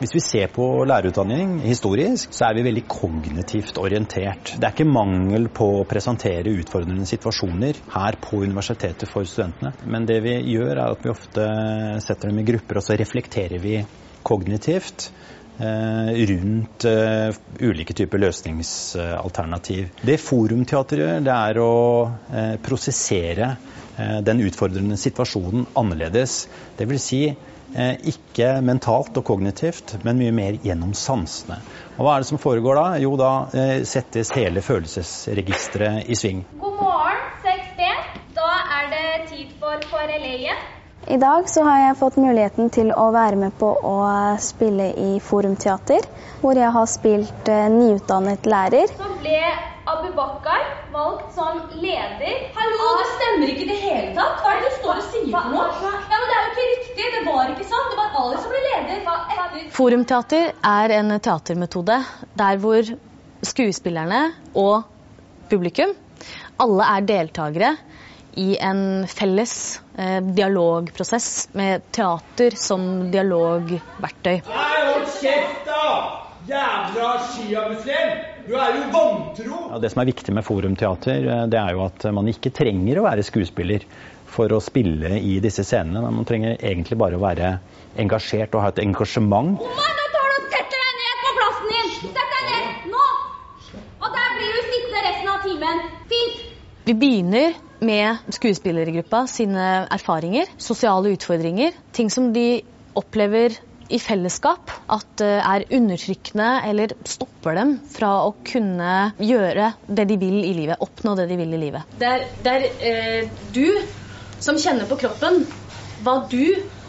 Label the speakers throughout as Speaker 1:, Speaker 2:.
Speaker 1: Hvis vi ser på lærerutdanning historisk, så er vi veldig kognitivt orientert. Det er ikke mangel på å presentere utfordrende situasjoner her på universitetet for studentene. Men det vi gjør, er at vi ofte setter dem i grupper, og så reflekterer vi kognitivt eh, rundt uh, ulike typer løsningsalternativ. Det Forumteatret det er å uh, prosessere den utfordrende situasjonen annerledes. Det vil si ikke mentalt og kognitivt, men mye mer gjennom sansene. Og Hva er det som foregår da? Jo, da settes hele følelsesregisteret i sving.
Speaker 2: God morgen, 6B. Da er det tid for KRLE igjen.
Speaker 3: I dag så har jeg fått muligheten til å være med på å spille i Forumteater, hvor jeg har spilt nyutdannet lærer.
Speaker 2: Så ble Abu Bakar valgt som leder.
Speaker 4: Hallo, det stemmer ikke i det hele tatt! Hva er det du står og sier for noe? Ja, men Det er jo ikke riktig! Det var ikke sant! Det var Ali som ble leder.
Speaker 5: Forumteater er en teatermetode der hvor skuespillerne og publikum alle er deltakere i en felles eh, dialogprosess med teater som dialogverktøy.
Speaker 6: Nei, hold kjeft, da! Jævla sjiamuslim! Du er jo vantro!
Speaker 1: Ja, det som er viktig med Forumteater, det er jo at man ikke trenger å være skuespiller for å spille i disse scenene. Man trenger egentlig bare å være engasjert og ha et engasjement.
Speaker 2: Oma, nå tar du og setter deg ned på plassen din! Sett deg ned! Nå! Og der blir du sittende resten av timen. Fint!
Speaker 5: Vi begynner med skuespillergruppa sine erfaringer, sosiale utfordringer, ting som de opplever i fellesskap at er undertrykkende eller stopper dem fra å kunne gjøre det de vil i livet, oppnå det de vil i livet. Det er, det er eh, du som kjenner på kroppen hva du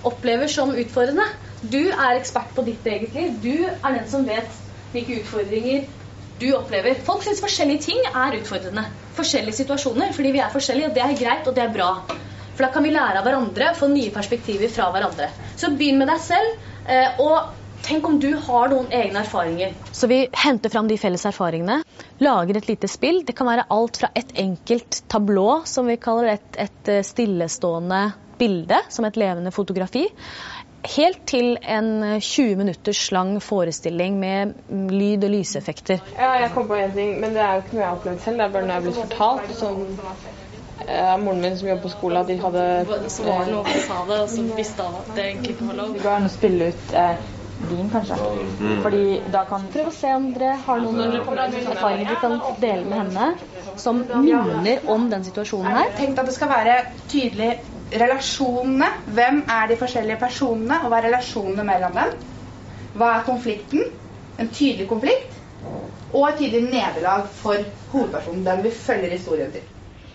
Speaker 5: opplever som utfordrende. Du er ekspert på ditt eget liv. Du er den som vet hvilke utfordringer du opplever. Folk syns forskjellige ting er utfordrende. Forskjellige situasjoner, fordi vi er forskjellige. og Det er greit, og det er bra. For da kan vi lære av hverandre, få nye perspektiver fra hverandre. Så begynn med deg selv, og tenk om du har noen egne erfaringer. Så vi henter fram de felles erfaringene, lager et lite spill. Det kan være alt fra et enkelt tablå, som vi kaller et, et stillestående bilde, som et levende fotografi helt til en 20 minutters lang forestilling med lyd- og lyseffekter.
Speaker 7: Ja, jeg kom på én ting, men det er jo ikke noe jeg har opplevd selv. Det er bare noe jeg har blitt fortalt. Som eh, moren min som jobber på skolen, at de hadde
Speaker 5: Så var det noen som sa det, og så visste han at det egentlig ikke var lov.
Speaker 7: Det går an å spille ut eh, din, kanskje. Fordi da kan
Speaker 5: Prøv å se om dere har noen erfaringer dere kan dele med henne som minner om den situasjonen her.
Speaker 8: Tenk at det skal være tydelig relasjonene. Hvem er de forskjellige personene, og hva er relasjonene mellom dem? Hva er konflikten? En tydelig konflikt. Og et tydelig nederlag for hovedpersonen, den vi følger historien til.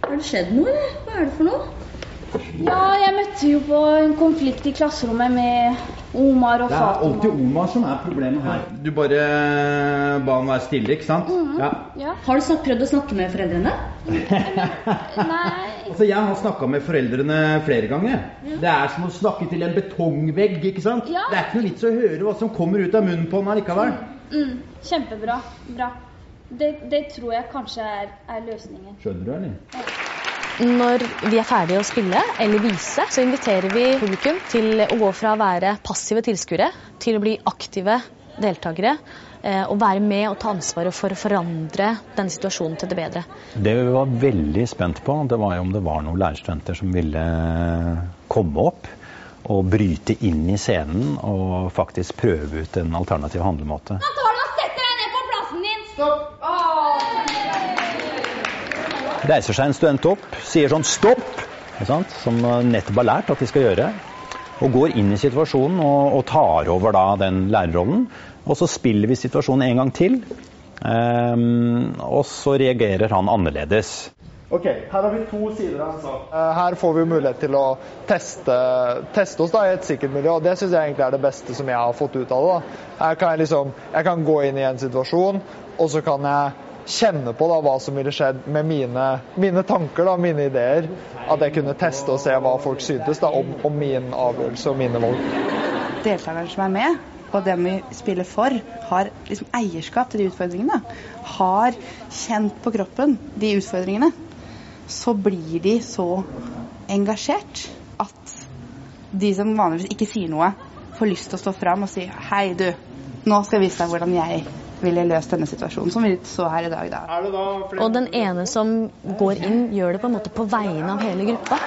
Speaker 9: Har det skjedd noe, eller? Hva er det for noe?
Speaker 10: Ja, jeg møtte jo på en konflikt i klasserommet med Omar og Fatima.
Speaker 11: Det er
Speaker 10: Fatima.
Speaker 11: alltid Omar som er problemet her. Du bare ba han være stille, ikke sant? Ja.
Speaker 10: Ja.
Speaker 9: Har du prøvd å snakke med foreldrene?
Speaker 10: Nei
Speaker 11: Altså, Jeg har snakka med foreldrene flere ganger. Det er som å snakke til en betongvegg. ikke sant?
Speaker 10: Ja.
Speaker 11: Det er ikke noe vits å høre hva som kommer ut av munnen på den allikevel.
Speaker 10: mm, Kjempebra. Bra. Det, det tror jeg kanskje er, er løsningen.
Speaker 11: Skjønner du, eller?
Speaker 5: Når vi er ferdige å spille eller vise, så inviterer vi publikum til å gå fra å være passive tilskuere til å bli aktive deltakere. eh, Og være med og ta ansvaret for å forandre den situasjonen til det bedre.
Speaker 1: Det vi var veldig spent på, det var jo om det var noen lærerstudenter som ville komme opp og bryte inn i scenen og faktisk prøve ut en alternativ handlemåte.
Speaker 2: Nå tar du og setter deg ned på plassen din!
Speaker 8: Stopp!
Speaker 1: Reiser seg en student opp, sier sånn stopp, sant? som nettopp har lært at de skal gjøre, og går inn i situasjonen og, og tar over da den lærerrollen. Og så spiller vi situasjonen en gang til, Um, og så reagerer han annerledes.
Speaker 12: Ok, Her har vi to sider av en sak. Eh, Her får vi mulighet til å teste, teste oss da i et sikkert miljø. og Det syns jeg egentlig er det beste som jeg har fått ut av det. da. Her kan liksom, jeg kan gå inn i en situasjon, og så kan jeg kjenne på da hva som ville skjedd med mine, mine tanker, og mine ideer. At jeg kunne teste og se hva folk syntes da, om, om min avgjørelse og mine valg.
Speaker 8: Deltakerne som er med, og dem vi spiller for, har liksom eierskap til de utfordringene. Har kjent på kroppen de utfordringene. Så blir de så engasjert at de som vanligvis ikke sier noe, får lyst til å stå fram og si hei, du, nå skal jeg vise deg hvordan jeg ville løst denne situasjonen, som vi så her i dag. Da.
Speaker 5: Og den ene som går inn, gjør det på en måte på vegne av hele gruppa.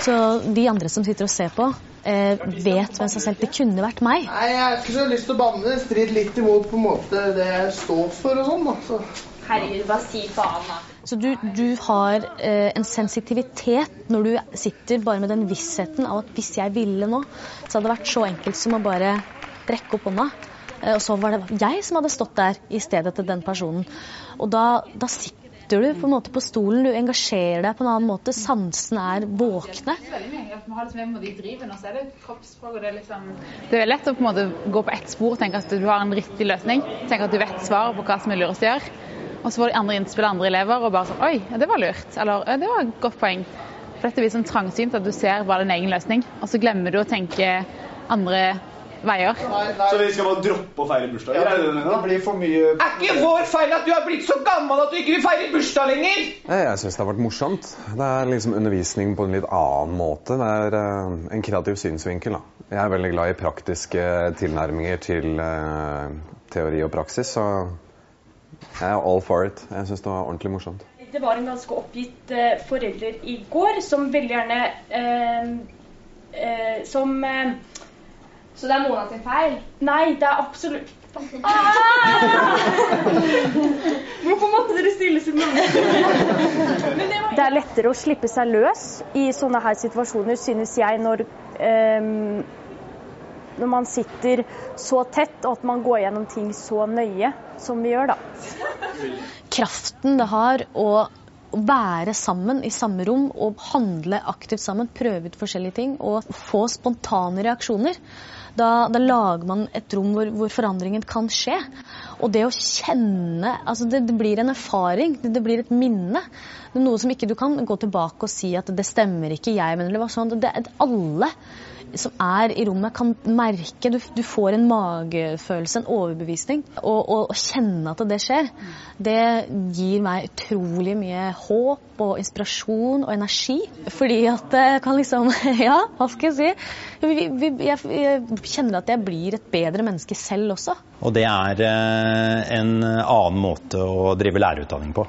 Speaker 5: Så de andre som sitter og ser på, eh, vet med seg selv det kunne vært meg.
Speaker 13: Nei, Jeg har ikke så lyst til å banne. Strid litt imot på en måte det jeg står for og sånn. da. Så.
Speaker 10: Herregud, bare si faen, da.
Speaker 5: Så du, du har eh, en sensitivitet når du sitter bare med den vissheten av at hvis jeg ville nå, så hadde det vært så enkelt som å bare rekke opp hånda. Eh, og så var det jeg som hadde stått der i stedet til den personen. Og da, da sitter du på en måte på stolen, du engasjerer deg på en annen måte. Sansene er våkne.
Speaker 14: liksom er det er liksom Det er lett å på en måte gå på ett spor og tenke at du har en riktig løsning. Tenke at du vet svaret på hva som er lurest å gjøre. Og så får de andre innspill av andre elever og bare sånn Oi, det var lurt. Eller det var et godt poeng. For dette blir sånn trangsynt at du ser bare din egen løsning, og så glemmer du å tenke andre veier.
Speaker 6: Så vi skal bare droppe å feire bursdager? Ja, det det
Speaker 13: blir for mye
Speaker 6: Er ikke vår feil at du er blitt så gammel at du ikke vil feire bursdag lenger?
Speaker 15: Jeg, jeg syns det har vært morsomt. Det er liksom undervisning på en litt annen måte. Det er eh, en kreativ synsvinkel. Da. Jeg er veldig glad i praktiske tilnærminger til eh, teori og praksis, så jeg er all for it. Jeg syns det var ordentlig morsomt.
Speaker 10: Det var en ganske oppgitt eh, forelder i går som veldig gjerne eh, eh, Som eh,
Speaker 8: Så det er Mona sin feil?
Speaker 10: Nei, det er absolutt Hvorfor måtte dere stille så mange?
Speaker 16: Det er lettere å slippe seg løs i sånne her situasjoner, synes jeg, når, ehm, når man sitter så tett, og at man går gjennom ting så nøye som vi gjør, da.
Speaker 5: kraften det har å være sammen i samme rom og handle aktivt sammen, prøve ut forskjellige ting og få spontane reaksjoner. Da, da lager man et rom hvor, hvor forandringen kan skje. Og det å kjenne altså det, det blir en erfaring, det, det blir et minne. Det er noe som ikke du kan gå tilbake og si at det stemmer ikke, jeg mener det var sånn. Det, alle som er i rommet, kan merke Du, du får en magefølelse, en overbevisning. Og, og kjenne at det skjer, det gir meg utrolig mye håp og inspirasjon og energi. Fordi at jeg kan liksom Ja, hva skal jeg si? Jeg kjenner at jeg blir et bedre menneske selv også.
Speaker 1: Og det er eh, en annen måte å drive lærerutdanning på.